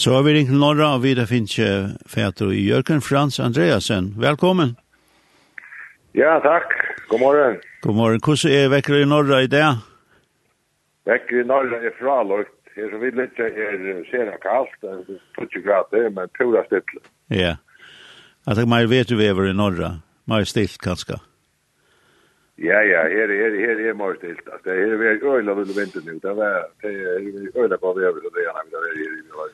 Så har vi ringt norra og videre finnes fæter i Jørgen Frans Andreasen. Velkommen. Ja, takk. God morgen. God morgen. Hvordan er vekker i norra i dag? Vekker i norra er fralagt. Det som vi litt er sena kallt, det er 20 grader, men pura stille. Ja. Jeg tenker meg vet du vi er i norra. Mer stilt kanskje. Ja, ja, her er her er mer stilt. Det er veldig øyla vil vente nu. Det var det er øyla på vever det er han der er i norra.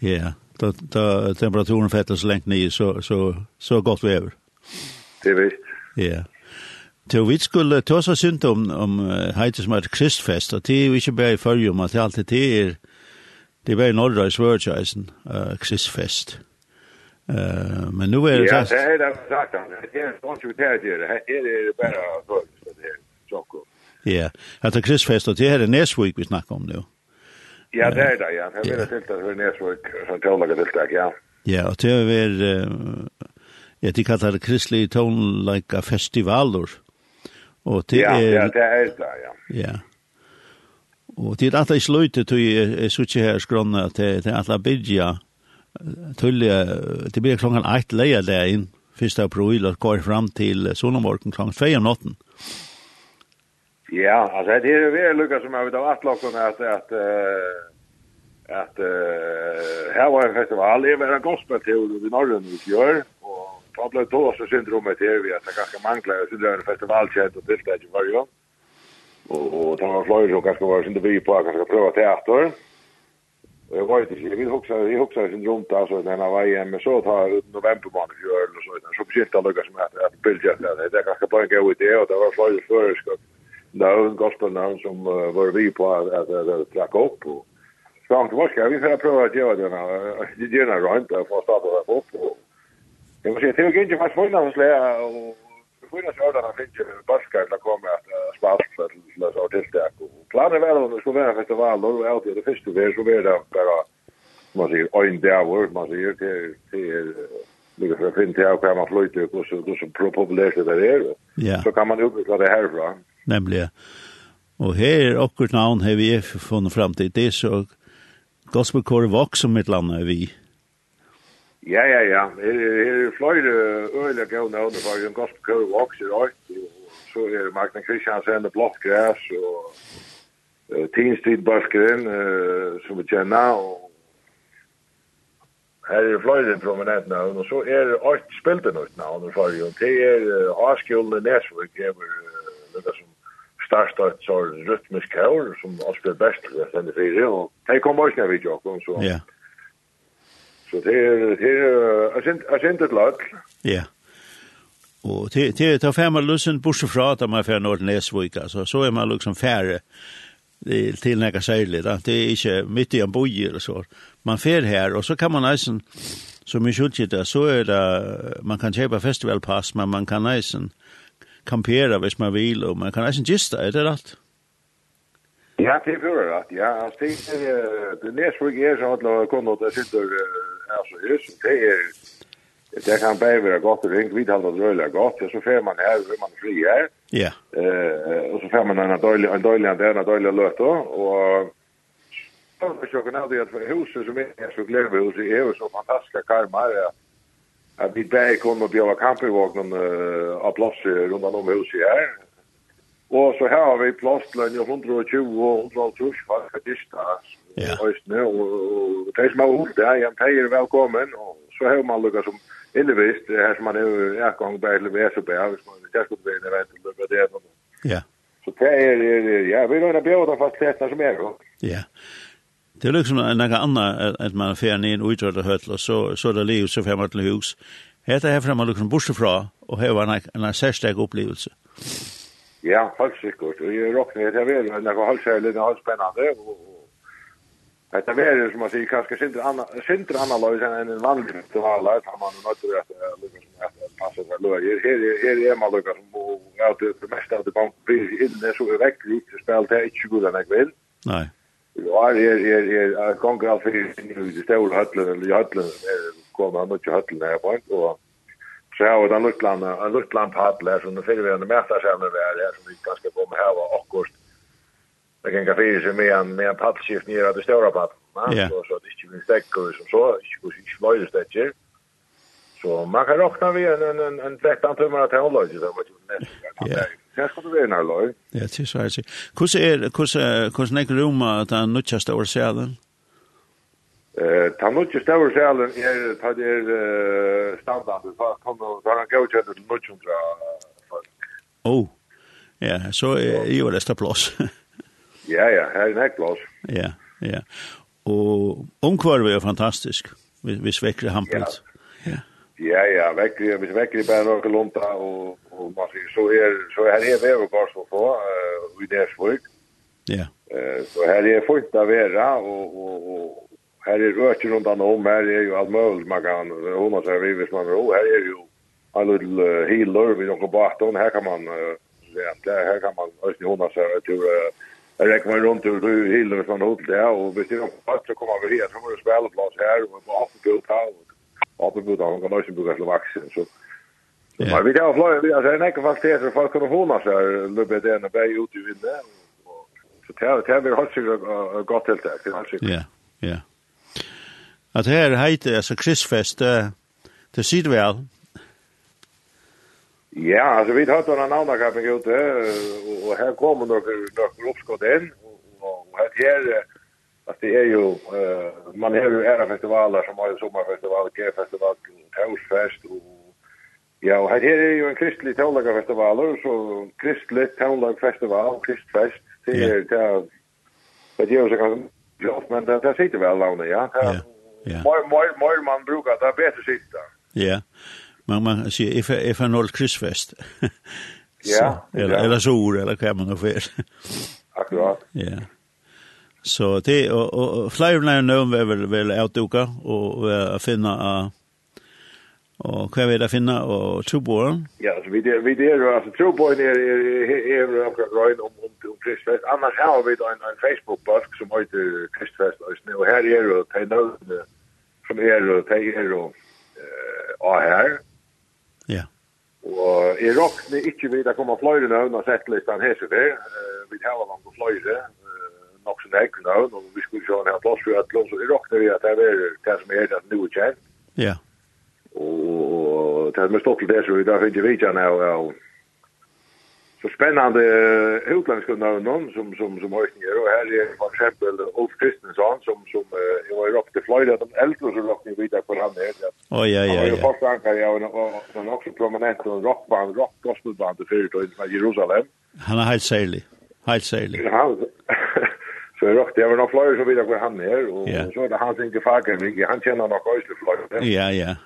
Ja, då, då temperaturen fettar så länge ner så, så, så gott vi. Det vet. Ja. Til vi skulle ta oss synd om, om heiter som er kristfest. og det er ju ikke bare i følge om at det alltid är det er bare i norra i Svörtjäsen uh, kristfest. Uh, men nu är det... Ja, det er det sagt. Det är en sån tjugotärt det. Här är det bara för det er, sånn. Ja, att det kristfest og det er det näsvik vi snakker om nu. Ja. Ja, det er det, ja. Jeg vil ha tiltak for Nesvøk, som tålager tiltak, ja. Ja, og det er jeg de kallar det kristelige tonleika festivaler. Og det er... Ja, det er det, ja. Ja. Og det er alltid sløyte til jeg suttje her skrona til, til alltid bidja tullia, det blir klokken 8 leia leia inn 1. april og går fram til sonomorgen klokken 2 om natten. Ja. Ja, alltså det är väl Lucas som har vet att locka med att att att eh här var en festival, det var en gospel till i norrön vi gör och då blev då så syndromet här vi att det kanske manglar så det är en festivalchat och det där var ju. Och och då var Floyd och kanske var inte vi på att kanske prova teater. Och jag vet inte, jag vill också jag också syndrom där så den här VM men så tar november månad i år och så där så precis där Lucas som att att bilda det där kanske bara en god idé, och det var Floyd förskott navn, gospelnavn som uh, var vi på at att, att, att tracka upp på. Fram till morska, vi får pröva att göra denna, denna rönt och få starte det upp på. Jag måste säga, det är inte fast många som släga och Fyra sjördarna finns ju baskar som kommer att spalta till autistdäck. Planen er om det skulle vara festivaler och alltid det første vi så var det bara man säger en dävor, man säger til till lika för att finna till hur man flyter och så, så populärt det är. Så kan man utveckla det härifrån nemlig, og her er okkur navn har vi funnet fram til. Det, så gospelkåre vok som mitt land er vi. Ja, ja, ja, her, her er flere øyne gøy navn, for en jo en gospelkår vokser alltid, så er det Magna Kristiansen, det blokkgræs, og uh, Tinstid Baskeren, uh, som vi kjenner, og Her er flere prominent navn, og så er det alt spilte nytt navn, for det er uh, Askjulde Nesvik, det er noe som starta ett så rytmisk kör som oss är bäst det sen det är och det kom också när vi jobbade så. Ja. Så det är det är jag ascent ett lag. Ja. Och det det tar fem lussen busse fra att man för Nord Näsvik alltså så är man liksom färre till till några särligt att det är inte mitt i en boj eller så. Man fär här och så kan man nästan som i Schultjeta så är det man kan köpa festivalpass men man kan nästan kampera hvis man vil, og man kan eisen gista, er det rett? Ja, det er fyrir rett, ja. Altså, det er, det nesvig er sånn at det la kunne det sitter, altså, hus, det er, det kan bare være godt og ringt, vi taler det røyla godt, og så fer man her, så man fri her, ja. og så fer man en døylig, en døylig, en døylig, en døylig løt, og så Jeg har ikke noe av det at huset som er så gledehuset er jo så fantastiske karmer at at vi bare kunne bjøre campingvognen uh, av plass rundt om huset her. Og så her har vi plass til en 120 og 120 faktister. Ja. Og, og de som har holdt det, ja, de er velkommen. Og så har man lukket som innevist, det her som man er i gang bare til VSB, hvis man ikke skulle være innevist til lukket det. Ja. Så det er, ja, vi er bjøre bjør de fastighetene som er. Ja. Det er liksom något annat at man får ner en utrörda høtl, og så, så er det liv så fer man til hus. Hette er herfra man liksom bortse fra, og her var en, en särskild upplevelse. Ja, helt sikkert. Og jeg råkner etter vel, men det var helt særlig, det var helt spennende. Etter vel, som man sier, kanskje sindre annerledes enn en vanlig festival, at man er nødt til å lykke som etter passet for løyer. Her her er man lykke som er det meste av det bank blir inne, så er vekk litt spill, det er ikke god enn jeg vil. Nei. Ja, er er er konkur af fyrir í stóru hallar eller í hallar er koma hann til hallar her point og sjá við annan land annan land hallar sum fyrir við annan mestar sem við er her sum við kanska koma her og akkurst. Det kan kafé sig med en med en pappskift ner av det stora papp. Ja. Så så det är ju stäcker som så, jag skulle ju slöja stäcker. Så man kan räkna vi en en en 13 tummar att hålla ju så vad ju. Ja. Her skal du være nær løy. Ja, det er så jeg sier. Hvordan er, hvordan hvordan er ikke rom at den nødtjeste over sjælen? nu just över sjælen är ta det är standard så kommer han går till det mycket folk. Oh. ja, så er jo det plass. Ja, ja, här är nek plass. Ja, ja. Og omkvarvet er fantastisk, hvis vekker hampelt. Ja. Ja, ja, vekker, hvis vekker bare noe lunta, og, og man sier, så er, så er her er vevergård så få, uh, i det svøk. Ja. Uh, så her er fullt av vera, og, og, og her er røkje rundt an om, her er jo alt mulig man kan, hun har seg hvis man ro, her er jo en liten uh, healer vi noen baton, her kan man, uh, ja, her kan man, østene hun har seg, til, uh, Jeg rekker meg rundt og hyler hvis man hotell det, og hvis det er noen plass, så kommer vi her, så må du spille plass her, og vi må ha på ut her, og Apelbud han kan också bruka Slovakien så Ja. Men vi tar flyg, vi har en enkel faktor för folk kan hona så här lubbe det när vi ut i vinden, Så tar tar vi har sig gott helt där. Ja. Ja. At her heiter, altså, Christfest det sier du vel? Ja, alltså vi tar några andra kapen ute, och här kommer några några uppskott in och här att det är ju uh, man har ju era festivaler som har ju sommarfestival, G-festival, Tausfest och Ja, och här är ju en kristlig tavlagerfestival, og så kristlig tavlagerfestival, kristfest, det er det er det er jo så kan jobb, men det, det sitter väl långt, ja. ja. ja. Mår, mår, mår man brukar, det er bedre sitter. Ja, men man sier, if, if er noll kristfest, ja, eller, ja. eller sol, eller hva man har fyrt. Akkurat. Ja. Så det og, og flere när nu är väl väl utduka og uh, finna uh, og hva vil jeg finne og trobor. Ja, så vi det vi det är alltså er, är är några grejer om om om Kristfest. Annars har vi då en en Facebook busk som heter Kristfest och nu här är det det nu som är det det är det eh här. Ja. Og jeg råkne ikke vid å komme fløyre nøvn og sette litt den hese der. Vi tar langt og fløyre nok så jeg kunne, og vi skulle sjå en plass for at lønns, rock det råkner vi det er det som er det nu kjent. Ja. Og det er med stått til det, så vi da finner vi kjent av så spennende spännande utländska namn som som som har ni och här är för exempel Ulf Kristensson som som jag var uppe til Florida de eldre som låg ni vidare på han där. Oj ja ja ja. Jag fast han kan og og en också prominent och rockband rock gospelband för då i Jerusalem. Han er helt særlig. Helt særlig. Han Så jag råkte, jag var några flyer som vet var han är. Och yeah. så är det hans inte facken, han känner några ösliga flyer. Ja, ja.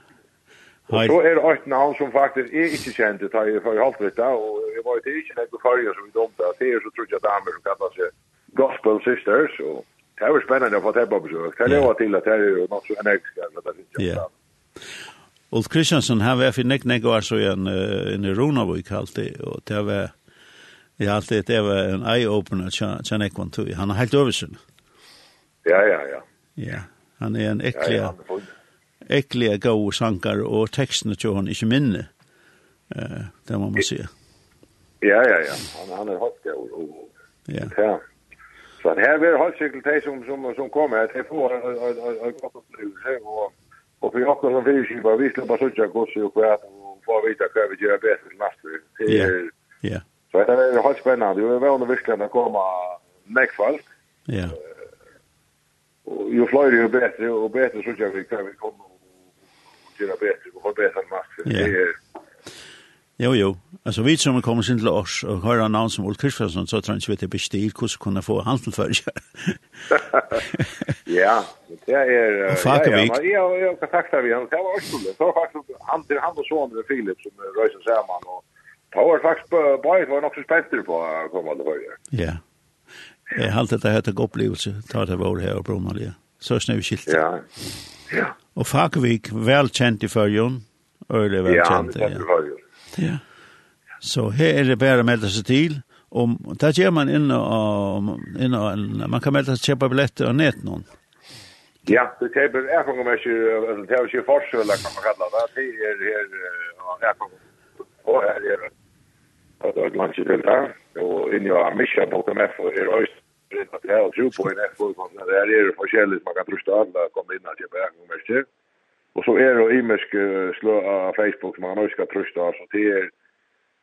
Och så är det ett namn som faktiskt är inte känt, det har ju för halvt rätt där. Och jag var ju till inte när jag förrige som vi domte. Det är så tror jag damer som kallar sig Gospel Sisters. Och det var spännande att få det på besök. Det var till att det är något så energiska. Ja. Ulf Kristiansen, han var för nek nek år så en, en i Ronavik alltid. Och det var Ja, har alltid det var en eye-opener til Nekvann Tui. Han er helt oversyn. Ja, ja, ja. Ja, han er en ekkelig, ja, ja, ekkelig god sankar, og tekstene til han ikke minne. Uh, det må man si. Ja, ja, ja. Han, han er høyt god. Og, og, ja. ja. Så her er høyt sikkert de som, som, som kommer. De får en godt opplevelse, og Og for jokken som fyrirskipa, vi slipper suttja gossi og kvæt, og få vite hva vi gjør bedre til neste. Det er, Så det er helt spennende. Vi var under virkelig å komme näck folk. Ja. Jo ju flyr ju bättre och så vi kan vi komma och göra bättre och ha bättre match. Det är Jo, jo. Altså, vi som kommer sin til oss og hører navn som Ulf Kristiansen, så tror jeg ikke vi til bestil hvordan kunne få handen for Ja, det er... Og Fakavik. Ja, ja, jeg har kontaktet vi han. Det var også det. Så faktisk han til han og sånne Philip som røyser sammen og Ta var faktisk slags bajt var nok så spenter på å komme til høyre. Ja. Jeg har alltid hatt en opplevelse, ta det vår her og Bromalia. Så snøy skilt. Ja, ja. Og Fakvik, velkjent i førjon, øyelig velkjent. Ja, han er førjon. Ja. Så her er det bare å melde seg til, og da gjør man inn og, inn og, man kan melda sig kjøpe billetter og nät noen. Ja, det är väl är från mig så det är ju forskel kan man kalla det. Det är är är från och är det og langt til det og inn i Amisha på dem F og er øst det är tro på en F og det är det forskjelligt. man kan trusta alle komma in og köpa en nummer til og så är det imisk slå av Facebook som man också ska trusta så det er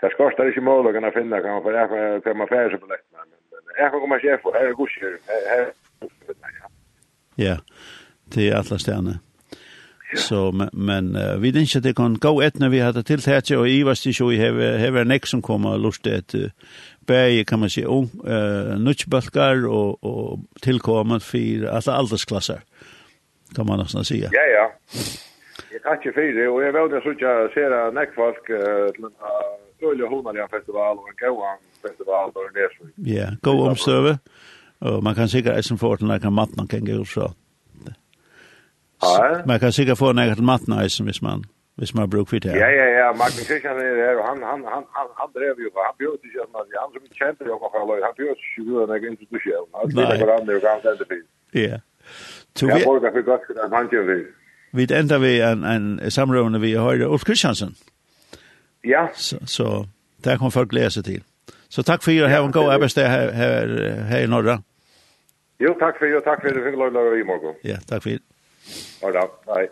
det skorster ikke måløkken å finne kan man få kan man fære seg på lett men jeg kan komme sjef og her er gusjer her Ja, det er alle stjerne. Så men, men uh, vi tänkte att det kan gå ett när vi hade tilltätt och i vars det så i have have next som kommer lust att uh, bäge kan man se ung uh, nutchbalkar och och tillkommer för alltså åldersklasser kan man nästan säga. Ja ja. Jag kan inte för det och jag vet att så jag ser näckfolk till en öliga hundraliga festival och en gåan festival där det så. Ja, gå server. Och man kan säkert eisen få den här matna kan gå så. Ja. Man kan sikkert få något till mattnäsen hvis man hvis man bruker det. Ja, ja, ja. Magnus Kristian er där og han, han, han, han, han drev jo, Han bjöd ikke, känna. Han som kämpar jag och alla. Han bjöd sig ju en egen institution. Han bjöd sig varandra och han sände fint. Ja. Jag borgar för gott för han känner vi. Vi ändrar vi en, en samråd vi har Ulf Kristiansen. Ja. Så, så där kommer folk lese til. Så takk for er. Have en god arbeidsdag her, her, her i norra. Jo, tack för er. Tack för er. Det finns lojlar och i morgen. Ja, takk for er. Ha det. Hei.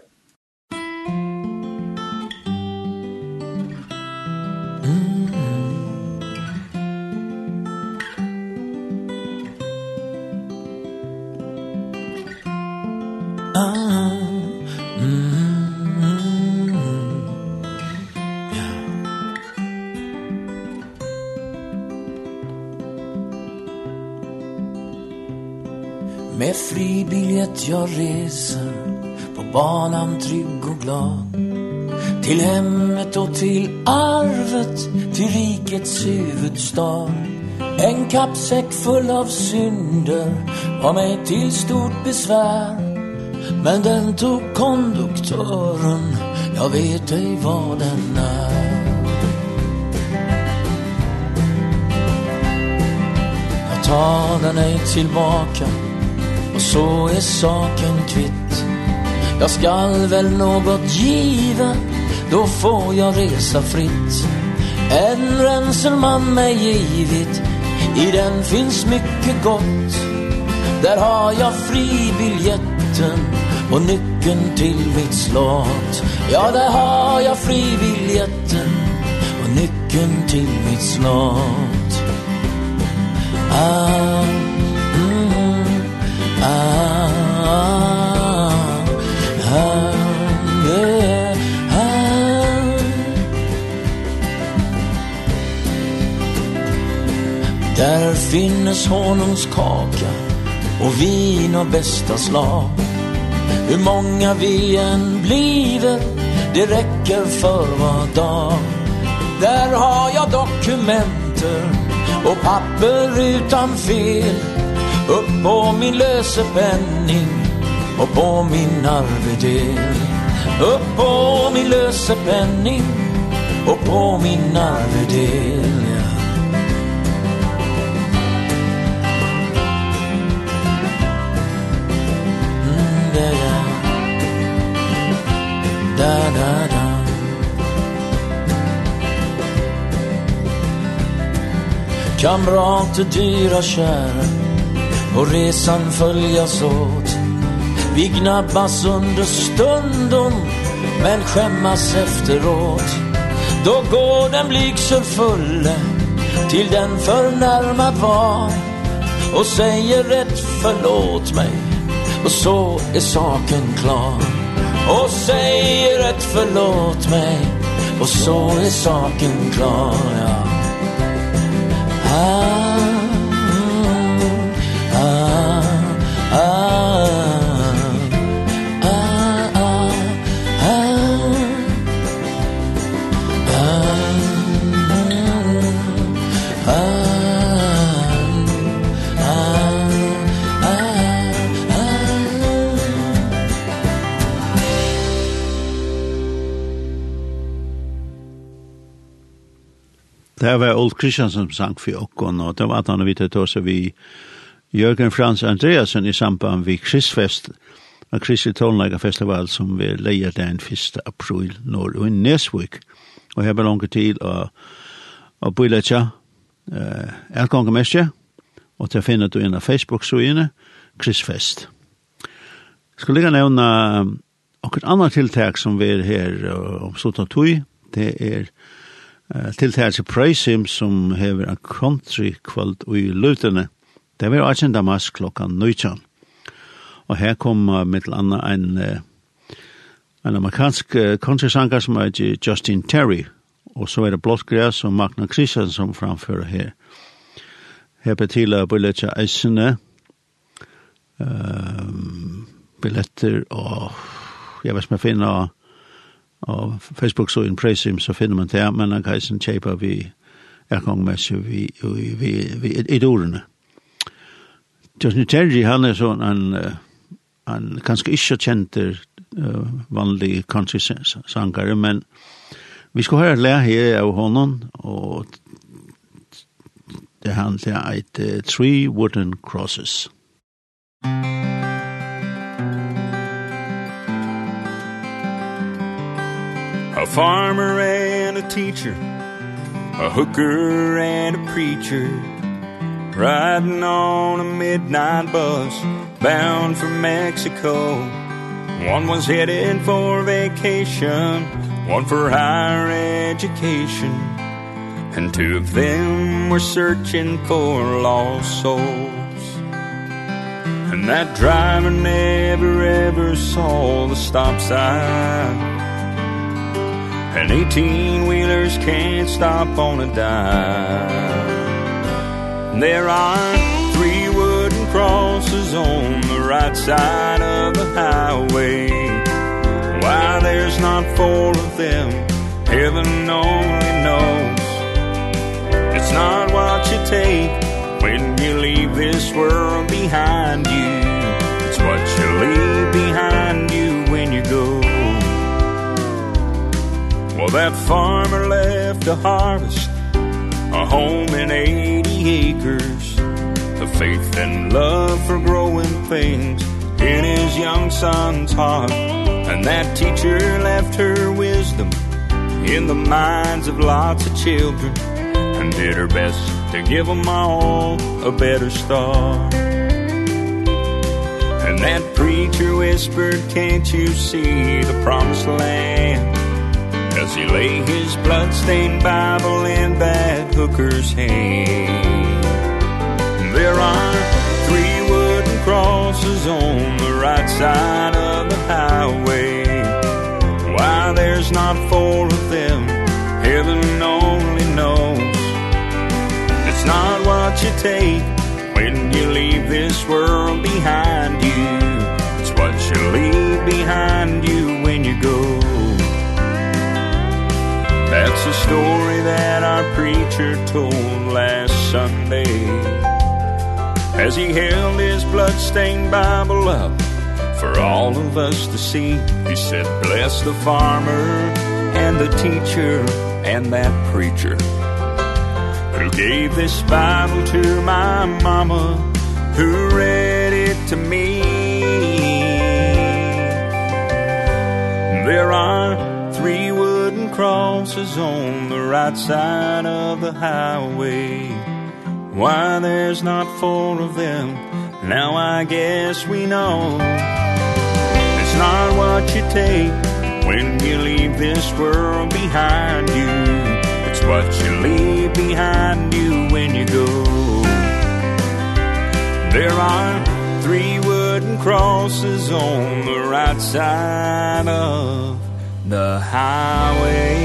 Med fribiljett jag reser banan trygg och glad. Till hemmet och till arvet Till rikets huvudstad En kappsäck full av synder Var mig till stort besvär Men den tog konduktören Jag vet ej vad den är Jag tar den ej tillbaka Och så är saken kvitt. Jag skall väl något giva Då får jag resa fritt. En rensel man mig givit I den finns mycket gott. Där har jag fribiljetten Och nyckeln till mitt slott. Ja, där har jag fribiljetten Och nyckeln till mitt slott. Ah, mm, ah. finnes honungskaka och vin av bästa slag. Hur många vi än bliver, det räcker för var dag. Där har jag dokumenter och papper utan fel. Upp på min lösepenning och på min arvedel. Upp på min lösepenning och på min arvedel. Kamrater, dyra, kära Och resan följas åt. Vi gnabbas under stundom Men skämmas efteråt. Då går den blygsel fulle Till den förnärmad var Och säger rätt förlåt mig. Och så är saken klar. Och säger rätt förlåt mig. Och så är saken klar, ja. Ah Det var Ulf Kristiansen som sang for okkon, og det var at han vidt til oss vi Jørgen Frans Andreasen i samband med Kristfest, av Kristi Tålnæga Festival som vi leier den 1. april når og i Nesvik, og her var langt tid å, å bøyla tja, eh, alt ganger mest og til å finne du inn av Facebook-søyene, Kristfest. Jeg skal ligge nevne okkur annar tiltak som vi er her om sånt sånn tog, det er til det er Prøysim som hever en country kvöld i Lutene. Det var 18 damas klokka 19. Og her kom uh, mittel anna en, uh, en amerikansk uh, country sanger som er Justin Terry. Og så er det Blåttgræs og Magna Kristian som framfører her. Her betila billetter eisene, uh, billetter og jeg vet ikke om jeg finner Og Facebook så en presim, så finner man det, men han kan sin kjeipa vi er kong mest vi, vi, vi, vi idolene. Justin Terry, han er sånn, han, han kanskje ikke kjenter uh, vanlig country-sangere, men vi skal høre lære her av honom, og det handler om et uh, Three Wooden Crosses. Musik farmer and a teacher a hooker and a preacher riding on a midnight bus bound for Mexico. One was headed for vacation one for higher education and two of them were searching for lost souls. And that driver never ever saw the stop sign. And 18-wheelers can't stop on a dime. There are three wooden crosses on the right side of the highway. Why there's not four of them, heaven only knows. It's not what you take when you leave this world behind you. It's what you leave behind that farmer left to harvest a home in 80 acres. The faith and love for growing things in his young son's heart. And that teacher left her wisdom in the minds of lots of children and did her best to give them all a better start. And that preacher whispered can't you see the promised land? as he lay his blood-stained Bible in that hooker's hand. There are three wooden crosses on the right side of the highway. Why there's not four of them, heaven only knows. It's not what you take when you leave this world behind you. It's what you leave behind you It's a story that our preacher told last Sunday. As he held his blood-stained Bible up For all of us to see He said, bless the farmer and the teacher and that preacher Who gave this Bible to my mama Who read it to me. There are cross is on the right side of the highway. Why there's not four of them. Now I guess we know. It's not what you take When you leave this world behind you. It's what you leave behind you when you go. There are three wooden crosses on the right side of the highway.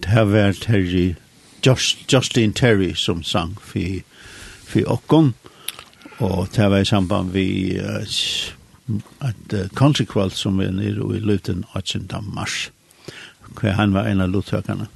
Det var Terry Just, Justin Terry som sang for, for Okkon og det var i samband vi uh, at uh, Consequence som er nere i Luton 18. mars. Hver han var en av luttøkerne